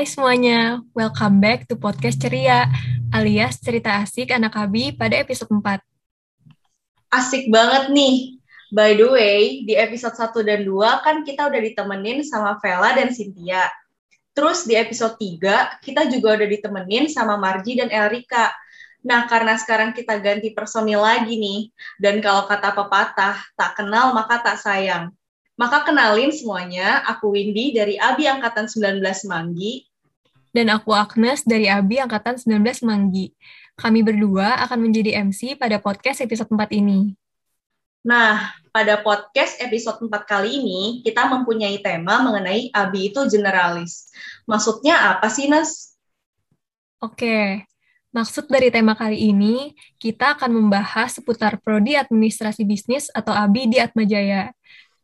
Hai semuanya, welcome back to Podcast Ceria, alias cerita asik anak Abi pada episode 4. Asik banget nih. By the way, di episode 1 dan 2 kan kita udah ditemenin sama Vela dan Cynthia. Terus di episode 3, kita juga udah ditemenin sama Marji dan Elrika. Nah, karena sekarang kita ganti personil lagi nih, dan kalau kata pepatah, tak kenal maka tak sayang. Maka kenalin semuanya, aku Windy dari Abi Angkatan 19 Manggi. Dan aku Agnes dari Abi Angkatan 19 Manggi. Kami berdua akan menjadi MC pada podcast episode 4 ini. Nah, pada podcast episode 4 kali ini, kita mempunyai tema mengenai Abi itu generalis. Maksudnya apa sih, Nas? Oke, maksud dari tema kali ini, kita akan membahas seputar Prodi Administrasi Bisnis atau ABI di Atmajaya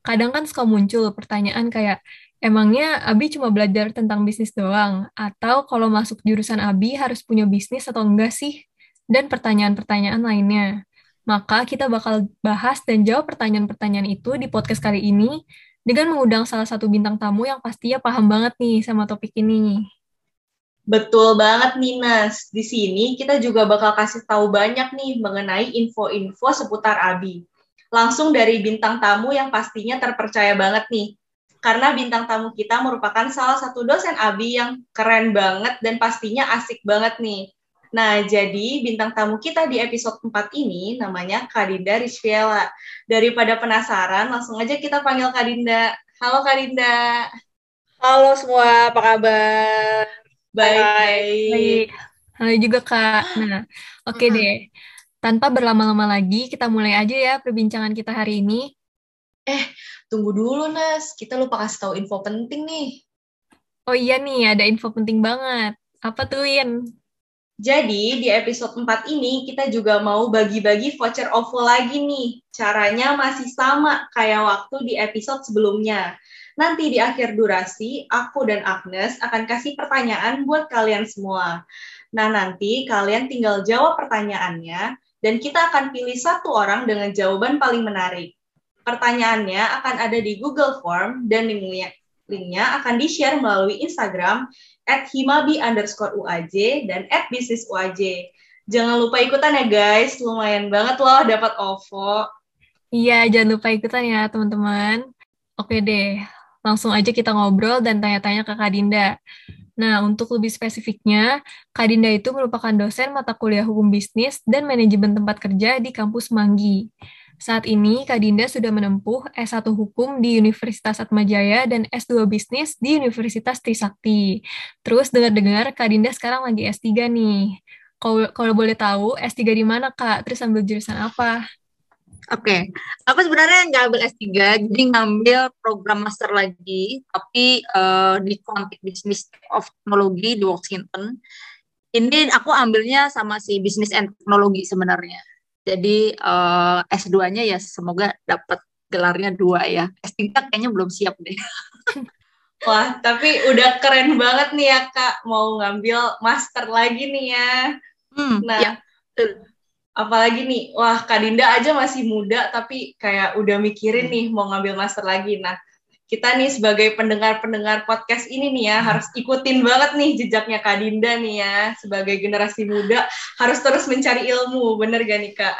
kadang kan suka muncul pertanyaan kayak, emangnya Abi cuma belajar tentang bisnis doang? Atau kalau masuk jurusan Abi harus punya bisnis atau enggak sih? Dan pertanyaan-pertanyaan lainnya. Maka kita bakal bahas dan jawab pertanyaan-pertanyaan itu di podcast kali ini dengan mengundang salah satu bintang tamu yang pastinya paham banget nih sama topik ini. Betul banget nih Nas. Di sini kita juga bakal kasih tahu banyak nih mengenai info-info seputar Abi langsung dari bintang tamu yang pastinya terpercaya banget nih. Karena bintang tamu kita merupakan salah satu dosen ABI yang keren banget dan pastinya asik banget nih. Nah, jadi bintang tamu kita di episode 4 ini namanya Kadinda Rizviela. Daripada penasaran, langsung aja kita panggil Kadinda. Halo Kadinda. Halo semua, apa kabar? Baik. Baik. Halo juga Kak. Nah, oke okay deh. Tanpa berlama-lama lagi, kita mulai aja ya perbincangan kita hari ini. Eh, tunggu dulu, Nas. Kita lupa kasih tahu info penting nih. Oh iya nih, ada info penting banget. Apa tuh, Win? Jadi, di episode 4 ini kita juga mau bagi-bagi voucher OVO lagi nih. Caranya masih sama kayak waktu di episode sebelumnya. Nanti di akhir durasi, aku dan Agnes akan kasih pertanyaan buat kalian semua. Nah, nanti kalian tinggal jawab pertanyaannya dan kita akan pilih satu orang dengan jawaban paling menarik. Pertanyaannya akan ada di Google Form dan linknya, linknya akan di-share melalui Instagram at himabi underscore UAJ dan at bisnis UAJ. Jangan lupa ikutan ya guys, lumayan banget loh dapat OVO. Iya, jangan lupa ikutan ya teman-teman. Oke deh, langsung aja kita ngobrol dan tanya-tanya ke Kak Dinda. Nah, untuk lebih spesifiknya, Kak Dinda itu merupakan dosen mata kuliah hukum bisnis dan manajemen tempat kerja di kampus Manggi. Saat ini, Kak Dinda sudah menempuh S1 Hukum di Universitas Atmajaya dan S2 Bisnis di Universitas Trisakti. Terus dengar-dengar Kak Dinda sekarang lagi S3 nih. Kalau, boleh tahu, S3 di mana, Kak? Terus ambil jurusan apa? Oke, okay. aku sebenarnya nggak ambil S3, jadi ngambil program master lagi, tapi uh, di Quantic Business of Technology di Washington. Ini aku ambilnya sama si Business and Technology sebenarnya. Jadi uh, eh, S2-nya ya semoga dapat gelarnya dua ya. S3 kayaknya belum siap deh. Wah, tapi udah keren banget nih ya Kak, mau ngambil master lagi nih ya. Hmm, nah, ya, apalagi nih wah Kak Dinda aja masih muda tapi kayak udah mikirin nih mau ngambil master lagi nah kita nih sebagai pendengar-pendengar podcast ini nih ya harus ikutin banget nih jejaknya Kak Dinda nih ya sebagai generasi muda harus terus mencari ilmu bener gak nih Kak?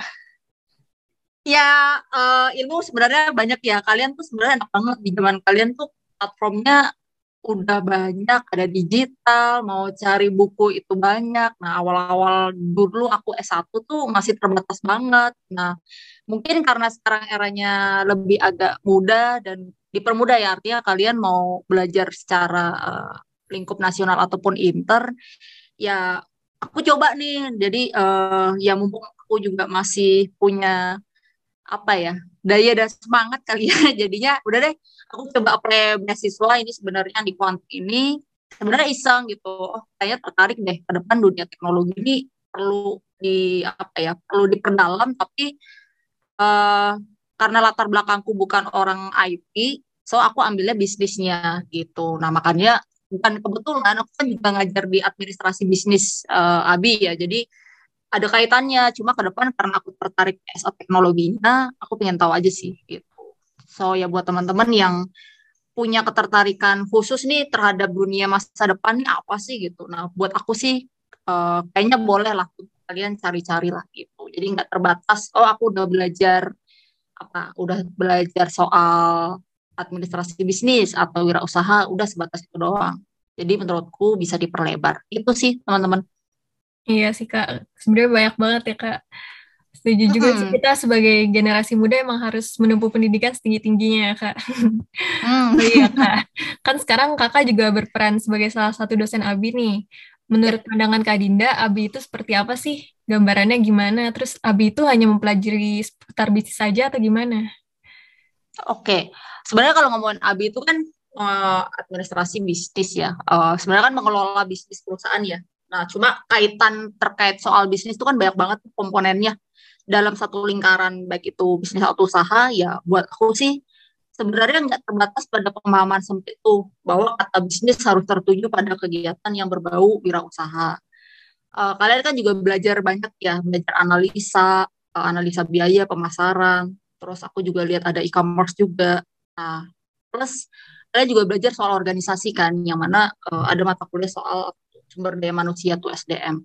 Ya uh, ilmu sebenarnya banyak ya kalian tuh sebenarnya enak banget di zaman kalian tuh platformnya udah banyak, ada digital, mau cari buku itu banyak. Nah, awal-awal dulu aku S1 tuh masih terbatas banget. Nah, mungkin karena sekarang eranya lebih agak mudah dan dipermudah ya, artinya kalian mau belajar secara uh, lingkup nasional ataupun inter, ya aku coba nih. Jadi uh, ya mumpung aku juga masih punya apa ya daya dan semangat kali ya. Jadinya udah deh aku coba apply beasiswa ini sebenarnya di kuant ini. Sebenarnya iseng gitu. Oh saya tertarik deh. Ke depan dunia teknologi ini perlu di apa ya perlu diperdalam. Tapi uh, karena latar belakangku bukan orang IT so aku ambilnya bisnisnya gitu nah makanya bukan kebetulan aku kan juga ngajar di administrasi bisnis uh, ABI ya jadi ada kaitannya cuma ke depan karena aku tertarik SO teknologinya aku pengen tahu aja sih gitu so ya buat teman-teman yang punya ketertarikan khusus nih terhadap dunia masa depan nih apa sih gitu. Nah, buat aku sih uh, kayaknya boleh lah kalian cari-cari lah gitu. Jadi nggak terbatas. Oh, aku udah belajar apa? Udah belajar soal administrasi bisnis atau wirausaha, udah sebatas itu doang. Jadi menurutku bisa diperlebar. Itu sih teman-teman. Iya sih kak. Sebenarnya banyak banget ya kak Setuju juga hmm. sih kita sebagai generasi muda emang harus menempuh pendidikan setinggi-tingginya ya kak. Hmm. iya kak. Kan sekarang kakak juga berperan sebagai salah satu dosen ABI nih. Menurut ya. pandangan Kak Dinda, ABI itu seperti apa sih? Gambarannya gimana? Terus ABI itu hanya mempelajari seputar bisnis saja atau gimana? Oke, sebenarnya kalau ngomongin ABI itu kan uh, administrasi bisnis ya. Uh, sebenarnya kan mengelola bisnis perusahaan ya. Nah, cuma kaitan terkait soal bisnis itu kan banyak banget komponennya dalam satu lingkaran baik itu bisnis atau usaha ya buat aku sih sebenarnya nggak terbatas pada pemahaman sempit itu bahwa kata bisnis harus tertuju pada kegiatan yang berbau wirausaha. Uh, kalian kan juga belajar banyak ya belajar analisa analisa biaya pemasaran terus aku juga lihat ada e-commerce juga nah plus kalian juga belajar soal organisasi kan yang mana uh, ada mata kuliah soal sumber daya manusia tuh SDM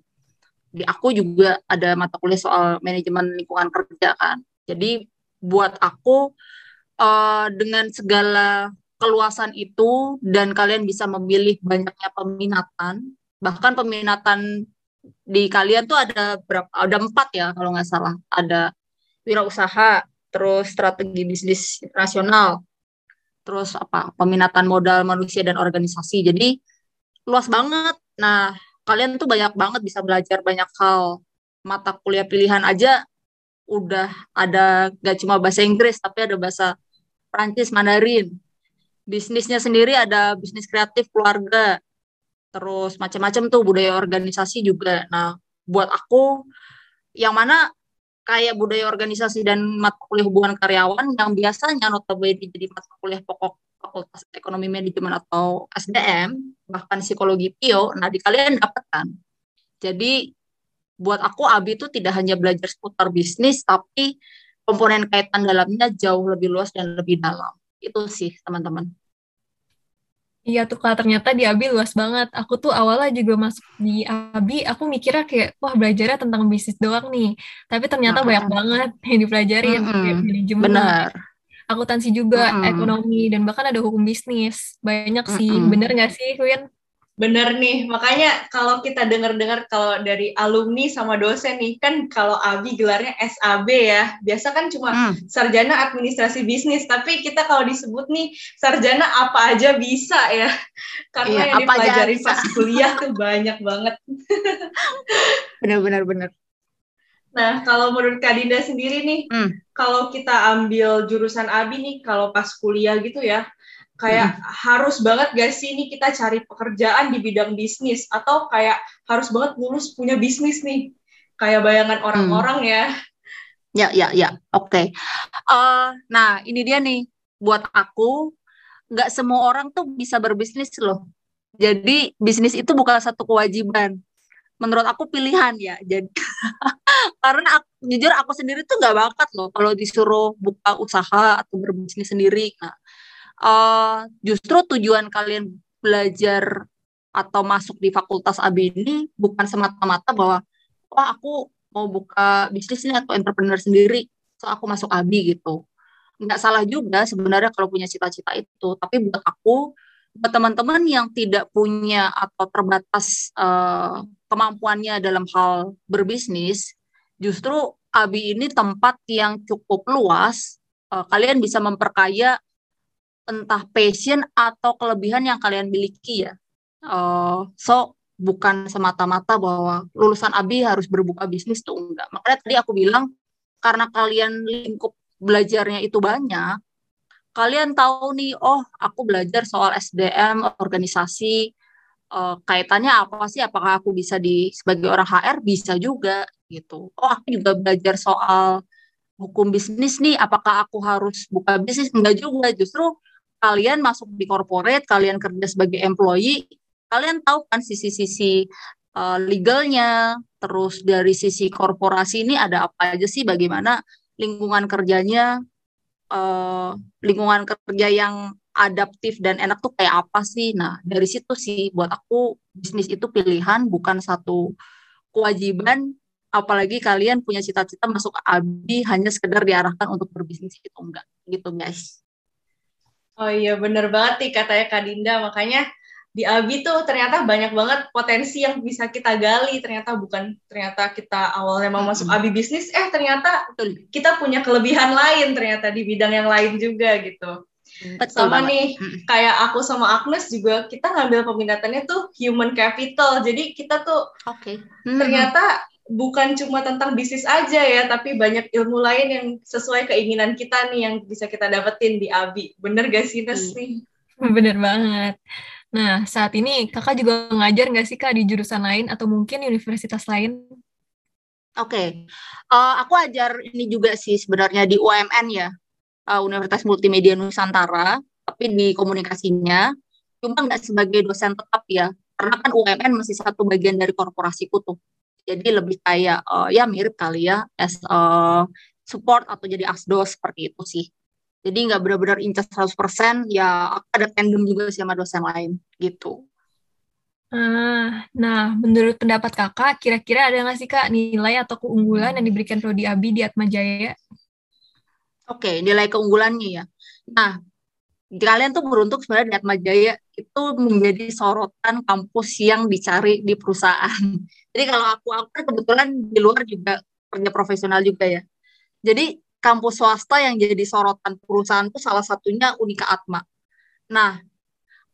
di aku juga ada mata kuliah soal manajemen lingkungan kerja kan. Jadi buat aku uh, dengan segala keluasan itu dan kalian bisa memilih banyaknya peminatan, bahkan peminatan di kalian tuh ada berapa? Ada empat ya kalau nggak salah. Ada wirausaha, terus strategi bisnis nasional, terus apa? Peminatan modal manusia dan organisasi. Jadi luas banget. Nah, kalian tuh banyak banget bisa belajar banyak hal mata kuliah pilihan aja udah ada gak cuma bahasa Inggris tapi ada bahasa Prancis Mandarin bisnisnya sendiri ada bisnis kreatif keluarga terus macam-macam tuh budaya organisasi juga nah buat aku yang mana kayak budaya organisasi dan mata kuliah hubungan karyawan yang biasanya notabene jadi mata kuliah pokok Fakultas Ekonomi Manajemen atau SDM, bahkan psikologi PIO, nah di kalian dapatkan. Jadi buat aku ABI itu tidak hanya belajar seputar bisnis, tapi komponen kaitan dalamnya jauh lebih luas dan lebih dalam. Itu sih teman-teman. Iya tuh kak, ternyata di ABI luas banget. Aku tuh awalnya juga masuk di ABI, aku mikirnya kayak, wah belajarnya tentang bisnis doang nih. Tapi ternyata banyak banget yang dipelajari, mm -hmm. kayak manajemen, Benar akuntansi juga, mm-hmm. ekonomi, dan bahkan ada hukum bisnis. Banyak sih, mm-hmm. bener nggak sih, Win? Bener nih, makanya kalau kita dengar-dengar kalau dari alumni sama dosen nih, kan kalau Abi gelarnya SAB ya, biasa kan cuma mm. sarjana administrasi bisnis, tapi kita kalau disebut nih sarjana apa aja bisa ya, karena iya, yang dipelajari pas kuliah tuh banyak banget. Bener-bener bener. Nah, kalau menurut Kak Dinda sendiri nih, hmm. kalau kita ambil jurusan ABI nih, kalau pas kuliah gitu ya, kayak hmm. harus banget gak sih nih kita cari pekerjaan di bidang bisnis, atau kayak harus banget lulus punya bisnis nih, kayak bayangan orang-orang hmm. ya. Ya, ya, ya, oke. Okay. Uh, eh, nah, ini dia nih, buat aku, nggak semua orang tuh bisa berbisnis loh. Jadi, bisnis itu bukan satu kewajiban menurut aku pilihan ya jadi karena aku, jujur aku sendiri tuh nggak bakat loh kalau disuruh buka usaha atau berbisnis sendiri nah uh, justru tujuan kalian belajar atau masuk di fakultas AB ini bukan semata-mata bahwa wah aku mau buka bisnis ini atau entrepreneur sendiri so aku masuk AB gitu nggak salah juga sebenarnya kalau punya cita-cita itu tapi buat aku buat teman-teman yang tidak punya atau terbatas uh, kemampuannya dalam hal berbisnis, justru ABI ini tempat yang cukup luas. Uh, kalian bisa memperkaya entah passion atau kelebihan yang kalian miliki ya. Uh, so bukan semata-mata bahwa lulusan ABI harus berbuka bisnis tuh enggak. Makanya tadi aku bilang karena kalian lingkup belajarnya itu banyak, kalian tahu nih, oh aku belajar soal SDM, organisasi, uh, kaitannya apa sih? Apakah aku bisa di sebagai orang HR bisa juga gitu. Oh, aku juga belajar soal hukum bisnis nih. Apakah aku harus buka bisnis? Enggak juga. Justru kalian masuk di corporate, kalian kerja sebagai employee, kalian tahu kan sisi-sisi uh, legalnya, terus dari sisi korporasi ini ada apa aja sih? Bagaimana lingkungan kerjanya? Uh, lingkungan kerja yang adaptif dan enak tuh kayak apa sih nah dari situ sih buat aku bisnis itu pilihan bukan satu kewajiban apalagi kalian punya cita-cita masuk ABI hanya sekedar diarahkan untuk berbisnis itu enggak gitu guys oh iya bener banget nih katanya Kak Dinda. Makanya di ABI tuh ternyata banyak banget potensi yang bisa kita gali. Ternyata bukan ternyata kita awalnya mau masuk ABI bisnis eh ternyata kita punya kelebihan lain ternyata di bidang yang lain juga gitu. Betul sama banget. nih kayak aku sama Agnes juga kita ngambil peminatannya tuh human capital. Jadi kita tuh okay. ternyata bukan cuma tentang bisnis aja ya tapi banyak ilmu lain yang sesuai keinginan kita nih yang bisa kita dapetin di Abi bener gak sih Nes hmm. nih bener banget nah saat ini kakak juga ngajar nggak sih kak di jurusan lain atau mungkin universitas lain Oke, okay. uh, eh, aku ajar ini juga sih sebenarnya di UMN ya, uh, Universitas Multimedia Nusantara, tapi di komunikasinya, cuma nggak sebagai dosen tetap ya, karena kan UMN masih satu bagian dari korporasiku tuh. Jadi lebih kayak uh, ya mirip kali ya as uh, support atau jadi asdos seperti itu sih. Jadi nggak benar-benar incas 100%, ya ada tandem juga sama dosen lain gitu. Uh, nah, menurut pendapat kakak, kira-kira ada nggak sih kak nilai atau keunggulan yang diberikan Prodi Abi di Atma Jaya? Oke, nilai keunggulannya ya. Nah, kalian tuh beruntung sebenarnya di Atma Jaya itu menjadi sorotan kampus yang dicari di perusahaan. Jadi kalau aku aku kan kebetulan di luar juga kerja profesional juga ya. Jadi kampus swasta yang jadi sorotan perusahaan itu salah satunya Unika Atma. Nah,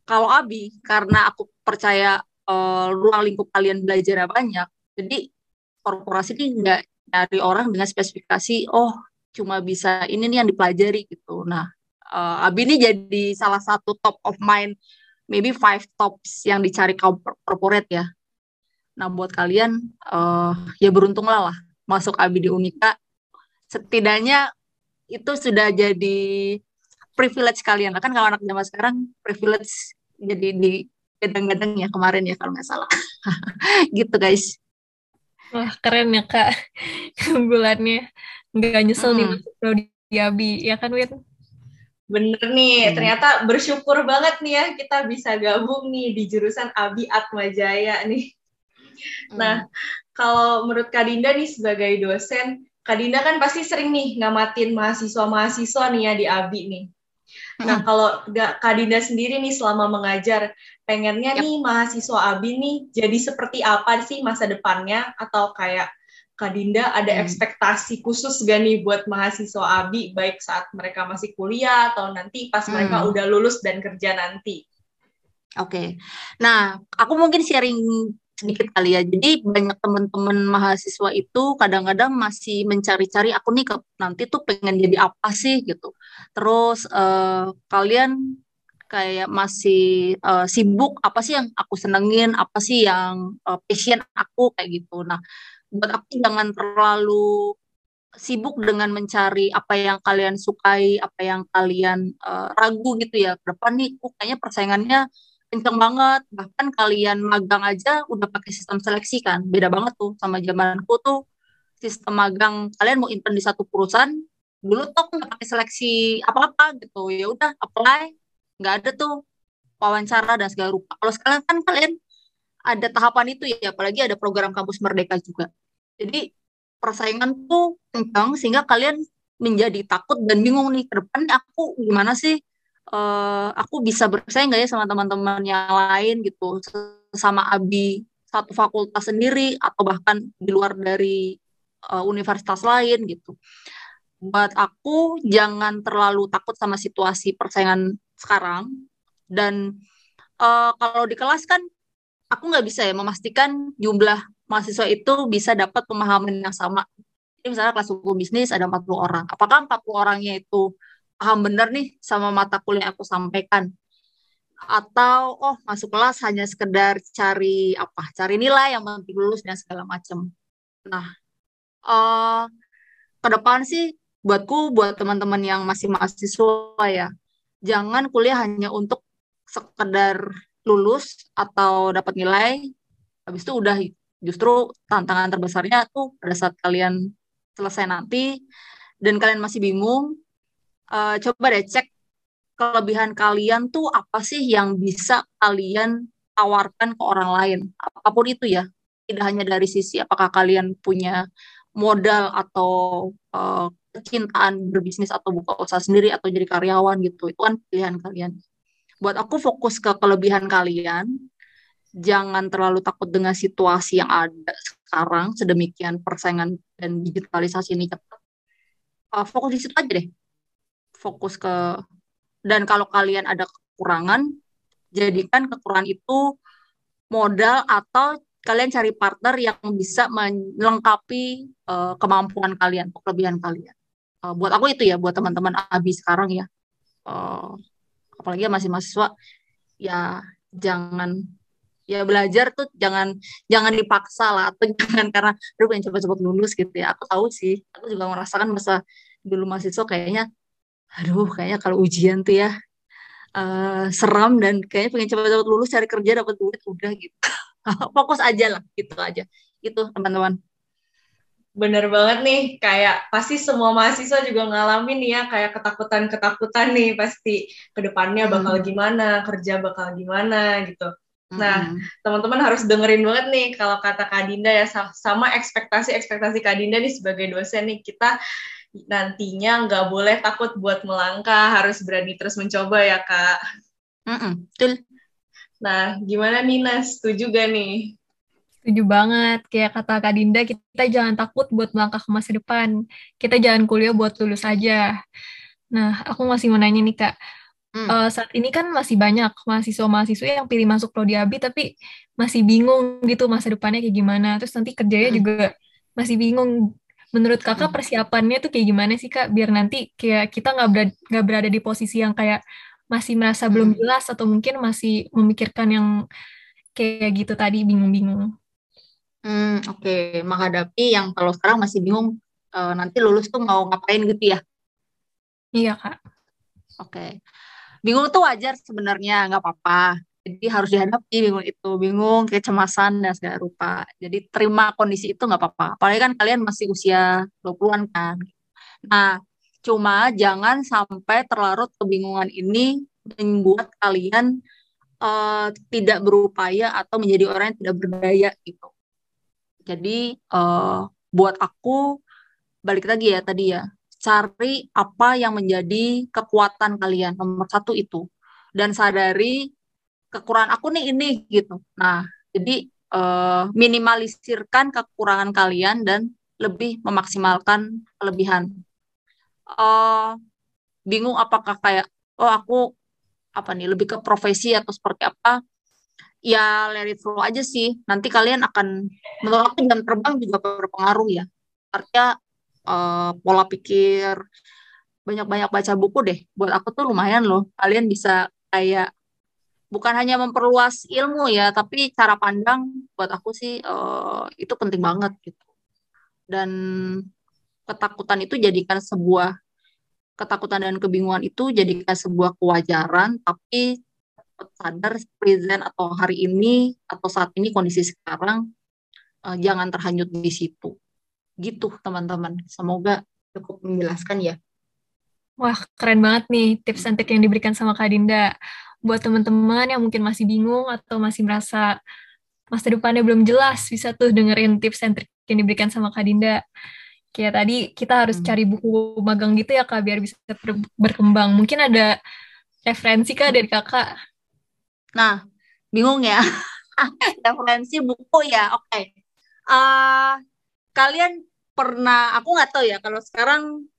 kalau Abi karena aku percaya uh, ruang lingkup kalian belajar banyak, jadi korporasi ini nggak dari orang dengan spesifikasi oh cuma bisa ini nih yang dipelajari gitu. Nah, uh, Abi ini jadi salah satu top of mind, maybe five tops yang dicari kaum corporate ya. Nah, buat kalian uh, ya beruntunglah lah masuk Abi di Unika. Setidaknya itu sudah jadi privilege kalian. Kan kalau anak zaman sekarang privilege jadi di gadang-gadang ya kemarin ya kalau nggak salah. gitu guys. Wah keren ya kak bulannya nggak nyesel hmm. nih masuk di Abi ya kan Win? Bener nih, hmm. ternyata bersyukur banget nih ya kita bisa gabung nih di jurusan Abi Atma Jaya nih. Hmm. Nah, kalau menurut Kak Dinda nih sebagai dosen, Kak Dinda kan pasti sering nih ngamatin mahasiswa-mahasiswa nih ya di Abi nih. Nah, hmm. kalau Kak Dinda sendiri nih selama mengajar, pengennya yep. nih mahasiswa Abi nih jadi seperti apa sih masa depannya? Atau kayak Kak Dinda ada hmm. ekspektasi khusus gak nih buat mahasiswa ABI baik saat mereka masih kuliah atau nanti pas hmm. mereka udah lulus dan kerja nanti? Oke, okay. nah aku mungkin sharing sedikit kali ya. Jadi banyak teman-teman mahasiswa itu kadang-kadang masih mencari-cari aku nih ke, nanti tuh pengen jadi apa sih gitu. Terus uh, kalian kayak masih uh, sibuk apa sih yang aku senengin, apa sih yang uh, passion aku kayak gitu. Nah buat aku jangan terlalu sibuk dengan mencari apa yang kalian sukai, apa yang kalian uh, ragu gitu ya. Berapa nih, kok kayaknya persaingannya kenceng banget. Bahkan kalian magang aja udah pakai sistem seleksi kan. Beda banget tuh sama zamanku tuh sistem magang kalian mau intern di satu perusahaan dulu tuh nggak pakai seleksi apa-apa gitu ya udah apply nggak ada tuh wawancara dan segala rupa kalau sekarang kan kalian ada tahapan itu ya, apalagi ada program kampus merdeka juga. Jadi persaingan tuh kencang sehingga kalian menjadi takut dan bingung nih ke depan aku gimana sih uh, aku bisa bersaing nggak ya sama teman-teman yang lain gitu sama Abi satu fakultas sendiri atau bahkan di luar dari uh, universitas lain gitu. Buat aku jangan terlalu takut sama situasi persaingan sekarang dan uh, kalau di kelas kan aku nggak bisa ya memastikan jumlah mahasiswa itu bisa dapat pemahaman yang sama. Jadi misalnya kelas hukum bisnis ada 40 orang. Apakah 40 orangnya itu paham benar nih sama mata kuliah yang aku sampaikan? Atau oh masuk kelas hanya sekedar cari apa? Cari nilai yang penting lulus dan segala macam. Nah, uh, ke depan sih buatku buat teman-teman yang masih mahasiswa ya, jangan kuliah hanya untuk sekedar lulus atau dapat nilai habis itu udah justru tantangan terbesarnya tuh pada saat kalian selesai nanti dan kalian masih bingung uh, coba deh cek kelebihan kalian tuh apa sih yang bisa kalian tawarkan ke orang lain. Apa pun itu ya tidak hanya dari sisi apakah kalian punya modal atau uh, kecintaan berbisnis atau buka usaha sendiri atau jadi karyawan gitu itu kan pilihan kalian buat aku fokus ke kelebihan kalian. Jangan terlalu takut dengan situasi yang ada sekarang sedemikian persaingan dan digitalisasi ini cepat. Uh, fokus di situ aja deh. Fokus ke dan kalau kalian ada kekurangan jadikan kekurangan itu modal atau kalian cari partner yang bisa melengkapi uh, kemampuan kalian, kelebihan kalian. Uh, buat aku itu ya, buat teman-teman Abi sekarang ya, uh, apalagi masih mahasiswa, ya jangan ya belajar tuh jangan jangan dipaksa lah atau jangan karena aduh pengen cepat-cepat lulus gitu ya. Aku tahu sih, aku juga merasakan masa dulu mahasiswa kayaknya aduh kayaknya kalau ujian tuh ya uh, seram dan kayaknya pengen cepat-cepat lulus cari kerja dapat duit udah gitu. Fokus aja lah gitu aja. Itu teman-teman Bener banget nih, kayak pasti semua mahasiswa juga ngalamin ya, kayak ketakutan-ketakutan nih pasti ke depannya bakal hmm. gimana, kerja bakal gimana gitu. Nah, hmm. teman-teman harus dengerin banget nih kalau kata Kak Dinda ya, sama ekspektasi-ekspektasi Kak Dinda nih sebagai dosen nih, kita nantinya nggak boleh takut buat melangkah, harus berani terus mencoba ya kak. Mm betul. Nah, gimana Nina? Setuju gak nih? Setuju banget. Kayak kata Kak Dinda, kita jangan takut buat melangkah ke masa depan. Kita jangan kuliah buat lulus aja. Nah, aku masih mau nanya nih Kak. Hmm. Uh, saat ini kan masih banyak mahasiswa-mahasiswa yang pilih masuk prodi abi tapi masih bingung gitu masa depannya kayak gimana. Terus nanti kerjanya hmm. juga masih bingung menurut kakak hmm. persiapannya tuh kayak gimana sih kak biar nanti kayak kita nggak berada, gak berada di posisi yang kayak masih merasa belum hmm. jelas atau mungkin masih memikirkan yang kayak gitu tadi bingung-bingung. Hmm, oke, okay. menghadapi yang kalau sekarang masih bingung uh, nanti lulus tuh mau ngapain gitu ya? Iya kak. Oke, okay. bingung tuh wajar sebenarnya nggak apa-apa jadi harus dihadapi bingung itu bingung kecemasan dan segala rupa jadi terima kondisi itu nggak apa-apa apalagi kan kalian masih usia 20-an kan nah cuma jangan sampai terlarut kebingungan ini membuat kalian uh, tidak berupaya atau menjadi orang yang tidak berdaya gitu jadi uh, buat aku balik lagi ya tadi ya cari apa yang menjadi kekuatan kalian nomor satu itu dan sadari kekurangan aku nih ini gitu. Nah, jadi uh, minimalisirkan kekurangan kalian dan lebih memaksimalkan kelebihan. Uh, bingung apakah kayak oh aku apa nih lebih ke profesi atau seperti apa? Ya let it flow aja sih. Nanti kalian akan menurut aku jam terbang juga berpengaruh ya. Artinya uh, pola pikir banyak-banyak baca buku deh. Buat aku tuh lumayan loh. Kalian bisa kayak bukan hanya memperluas ilmu ya, tapi cara pandang buat aku sih uh, itu penting banget gitu. Dan ketakutan itu jadikan sebuah ketakutan dan kebingungan itu jadikan sebuah kewajaran, tapi sadar present atau hari ini atau saat ini kondisi sekarang uh, jangan terhanyut di situ. Gitu teman-teman. Semoga cukup menjelaskan ya. Wah, keren banget nih tips and trick yang diberikan sama Kak Dinda buat teman-teman yang mungkin masih bingung atau masih merasa masa depannya belum jelas, bisa tuh dengerin tips and trick yang diberikan sama Kak Dinda. Kayak tadi kita harus hmm. cari buku magang gitu ya Kak, biar bisa ber berkembang. Mungkin ada referensi Kak dari Kakak? Nah, bingung ya? referensi buku ya, oke. Okay. Uh, eh, kalian pernah, aku nggak tahu ya, kalau sekarang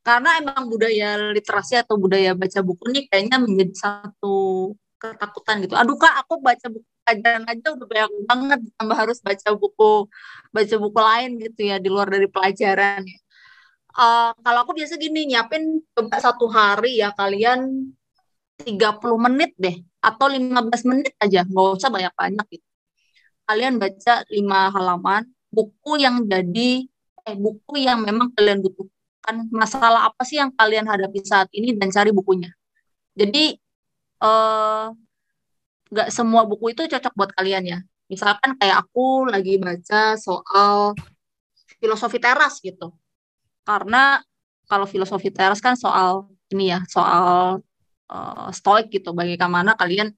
karena emang budaya literasi atau budaya baca buku ini kayaknya menjadi satu ketakutan gitu. Aduh kak, aku baca buku pelajaran aja udah banyak banget, tambah harus baca buku baca buku lain gitu ya di luar dari pelajaran. Uh, kalau aku biasa gini nyiapin coba satu hari ya kalian 30 menit deh atau 15 menit aja, nggak usah banyak-banyak gitu. Kalian baca lima halaman buku yang jadi eh buku yang memang kalian butuhkan kan masalah apa sih yang kalian hadapi saat ini dan cari bukunya. Jadi eh, nggak semua buku itu cocok buat kalian ya. Misalkan kayak aku lagi baca soal filosofi teras gitu. Karena kalau filosofi teras kan soal ini ya, soal uh, stoik gitu. Bagaimana kalian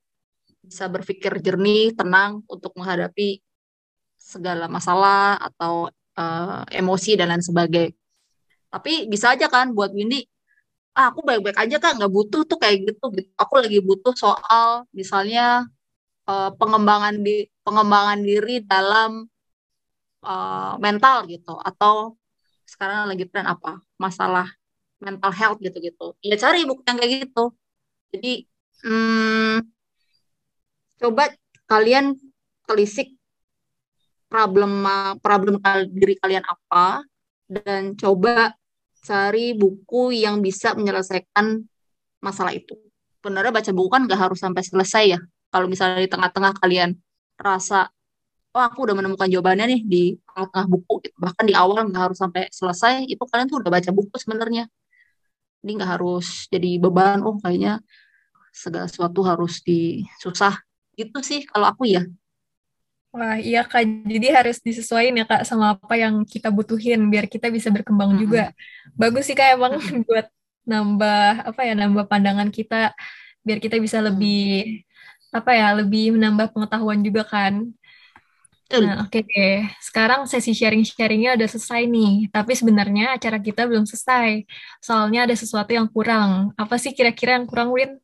bisa berpikir jernih tenang untuk menghadapi segala masalah atau uh, emosi dan lain sebagainya. Tapi bisa aja kan buat Windy ah, aku baik-baik aja kan nggak butuh tuh kayak gitu. Aku lagi butuh soal misalnya uh, pengembangan di pengembangan diri dalam uh, mental gitu. Atau sekarang lagi tren apa? Masalah mental health gitu-gitu. Ya cari buku yang kayak gitu jadi hmm, coba kalian telisik problem problem diri kalian apa dan coba cari buku yang bisa menyelesaikan masalah itu. Benernya baca buku kan gak harus sampai selesai ya. Kalau misalnya di tengah-tengah kalian rasa, oh aku udah menemukan jawabannya nih di tengah-tengah buku, gitu. bahkan di awal gak harus sampai selesai, itu kalian tuh udah baca buku sebenarnya. Ini gak harus jadi beban, oh kayaknya segala sesuatu harus disusah. Gitu sih kalau aku ya. Wah, iya Kak. Jadi harus disesuaikan ya Kak sama apa yang kita butuhin biar kita bisa berkembang mm-hmm. juga. Bagus sih Kak emang mm-hmm. buat nambah apa ya, nambah pandangan kita biar kita bisa lebih apa ya, lebih menambah pengetahuan juga kan. Nah, oke okay deh. Sekarang sesi sharing-sharingnya udah selesai nih. Tapi sebenarnya acara kita belum selesai. Soalnya ada sesuatu yang kurang. Apa sih kira-kira yang kurang, Win?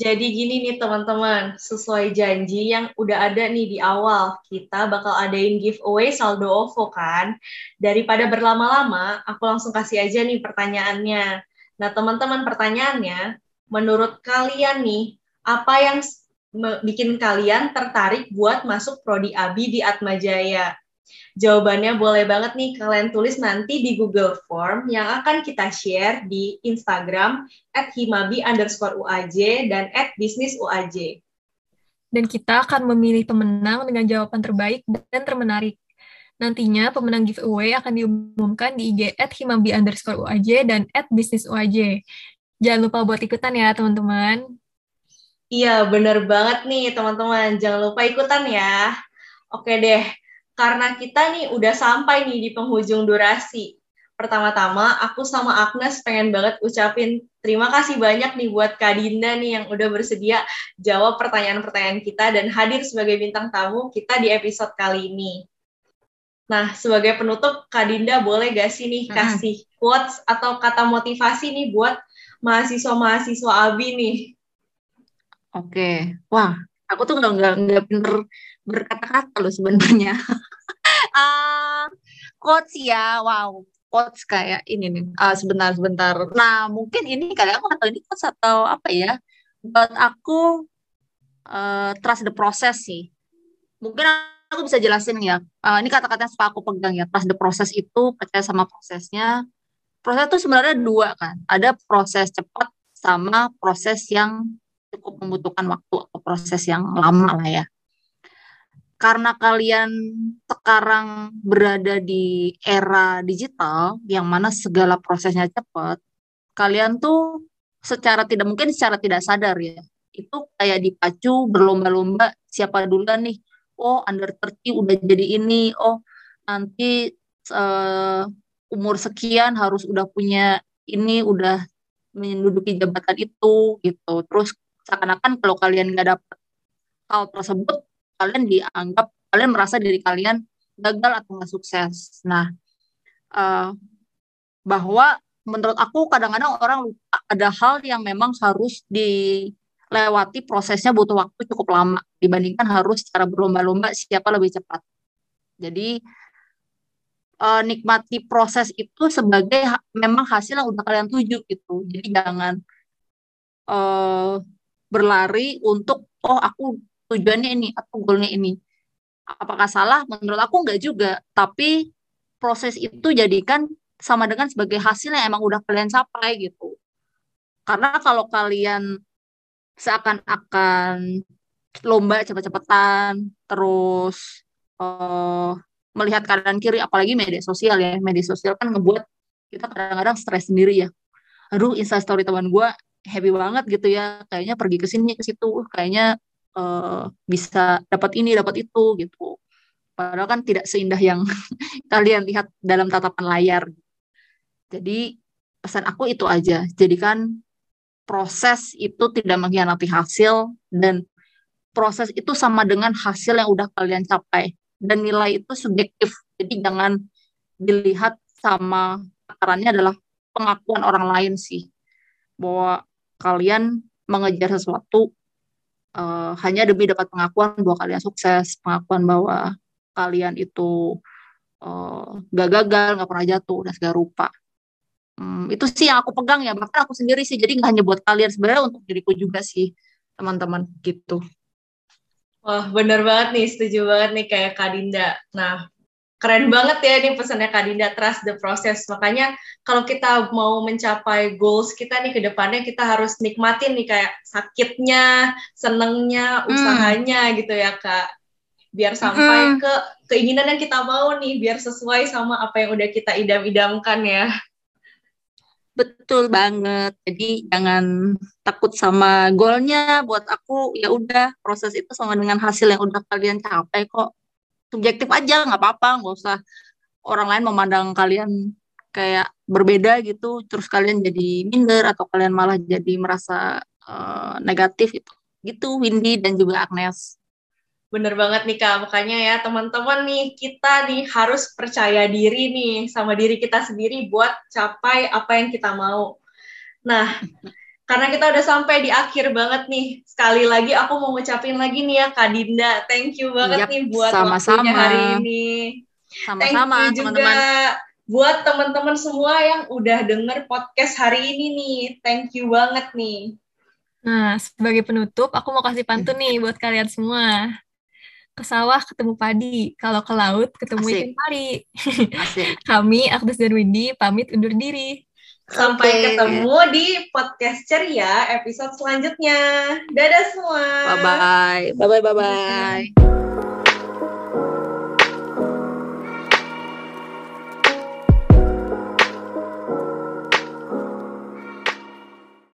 Jadi gini nih teman-teman, sesuai janji yang udah ada nih di awal, kita bakal adain giveaway saldo OVO kan. Daripada berlama-lama, aku langsung kasih aja nih pertanyaannya. Nah teman-teman pertanyaannya, menurut kalian nih, apa yang bikin kalian tertarik buat masuk Prodi Abi di Atmajaya? Jawabannya boleh banget nih kalian tulis nanti di Google Form yang akan kita share di Instagram at himabi underscore UAJ dan at bisnis UAJ. Dan kita akan memilih pemenang dengan jawaban terbaik dan termenarik. Nantinya pemenang giveaway akan diumumkan di IG at himabi underscore UAJ dan at bisnis UAJ. Jangan lupa buat ikutan ya teman-teman. Iya, bener banget nih teman-teman. Jangan lupa ikutan ya. Oke deh, karena kita nih udah sampai nih di penghujung durasi. Pertama-tama, aku sama Agnes pengen banget ucapin terima kasih banyak nih buat Kak Dinda nih yang udah bersedia jawab pertanyaan-pertanyaan kita dan hadir sebagai bintang tamu kita di episode kali ini. Nah, sebagai penutup, Kak Dinda boleh gak sih nih kasih quotes atau kata motivasi nih buat mahasiswa-mahasiswa Abi nih? Oke, wah, aku tuh nggak nggak pinter berkata-kata loh sebenarnya. uh, quotes ya, wow, quotes kayak ini nih. Uh, sebentar, sebentar. Nah, mungkin ini kali aku atau ini quotes atau apa ya? Buat aku uh, trust the process sih. Mungkin aku bisa jelasin ya. Uh, ini kata-kata yang suka aku pegang ya. Trust the process itu percaya sama prosesnya. Proses itu sebenarnya dua kan. Ada proses cepat sama proses yang cukup membutuhkan waktu atau proses yang lama lah ya karena kalian sekarang berada di era digital yang mana segala prosesnya cepat, kalian tuh secara tidak mungkin secara tidak sadar ya, itu kayak dipacu berlomba-lomba siapa duluan nih. Oh, under 30 udah jadi ini. Oh, nanti uh, umur sekian harus udah punya ini, udah menduduki jabatan itu gitu. Terus seakan-akan kalau kalian nggak dapat hal tersebut kalian dianggap kalian merasa diri kalian gagal atau nggak sukses. Nah, uh, bahwa menurut aku kadang-kadang orang lupa ada hal yang memang harus dilewati prosesnya butuh waktu cukup lama dibandingkan harus secara berlomba-lomba siapa lebih cepat. Jadi uh, nikmati proses itu sebagai ha memang hasil yang udah kalian tuju gitu. Jadi jangan uh, berlari untuk oh aku tujuannya ini atau goalnya ini. Apakah salah? Menurut aku enggak juga. Tapi proses itu jadikan sama dengan sebagai hasil yang emang udah kalian capai gitu. Karena kalau kalian seakan-akan lomba cepet-cepetan terus uh, melihat kanan kiri apalagi media sosial ya. Media sosial kan ngebuat kita kadang-kadang stres sendiri ya. Aduh instastory teman gue happy banget gitu ya. Kayaknya pergi ke sini ke situ. Kayaknya uh, bisa dapat ini dapat itu gitu. Padahal kan tidak seindah yang kalian lihat dalam tatapan layar. Jadi pesan aku itu aja. Jadikan proses itu tidak mengkhianati hasil dan proses itu sama dengan hasil yang udah kalian capai. Dan nilai itu subjektif. Jadi jangan dilihat sama takarannya adalah pengakuan orang lain sih. Bahwa kalian mengejar sesuatu uh, hanya demi dapat pengakuan bahwa kalian sukses pengakuan bahwa kalian itu uh, gak gagal nggak pernah jatuh dan segala rupa Hmm, itu sih yang aku pegang ya, bahkan aku sendiri sih. Jadi nggak hanya buat kalian, sebenarnya untuk diriku juga sih, teman-teman gitu. Wah, bener banget nih, setuju banget nih kayak Kak Dinda. Nah, keren banget ya ini pesannya Kak Dinda, trust the process. Makanya kalau kita mau mencapai goals kita nih ke depannya, kita harus nikmatin nih kayak sakitnya, senengnya, hmm. usahanya hmm. gitu ya Kak. Biar sampai hmm. ke keinginan yang kita mau nih, biar sesuai sama apa yang udah kita idam-idamkan ya. Betul banget. Jadi jangan takut sama goalnya. Buat aku ya udah proses itu sama dengan hasil yang udah kalian capai kok. Subjektif aja nggak apa-apa, nggak usah orang lain memandang kalian kayak berbeda gitu. Terus kalian jadi minder atau kalian malah jadi merasa uh, negatif itu. Gitu Windy dan juga Agnes. Bener banget nih Kak, makanya ya teman-teman nih kita nih harus percaya diri nih sama diri kita sendiri buat capai apa yang kita mau. Nah, karena kita udah sampai di akhir banget nih, sekali lagi aku mau ngucapin lagi nih ya Kak Dinda, thank you banget yep, nih buat sama -sama. waktunya hari ini. Sama-sama teman-teman. Buat teman-teman semua yang udah denger podcast hari ini nih, thank you banget nih. Nah, sebagai penutup, aku mau kasih pantun nih buat kalian semua ke sawah ketemu padi, kalau ke laut ketemu Asik. ikan pari. Kami, Agnes dan Windy, pamit undur diri. Sampai okay. ketemu di podcast ceria episode selanjutnya. Dadah semua. Bye-bye. Bye-bye, bye-bye.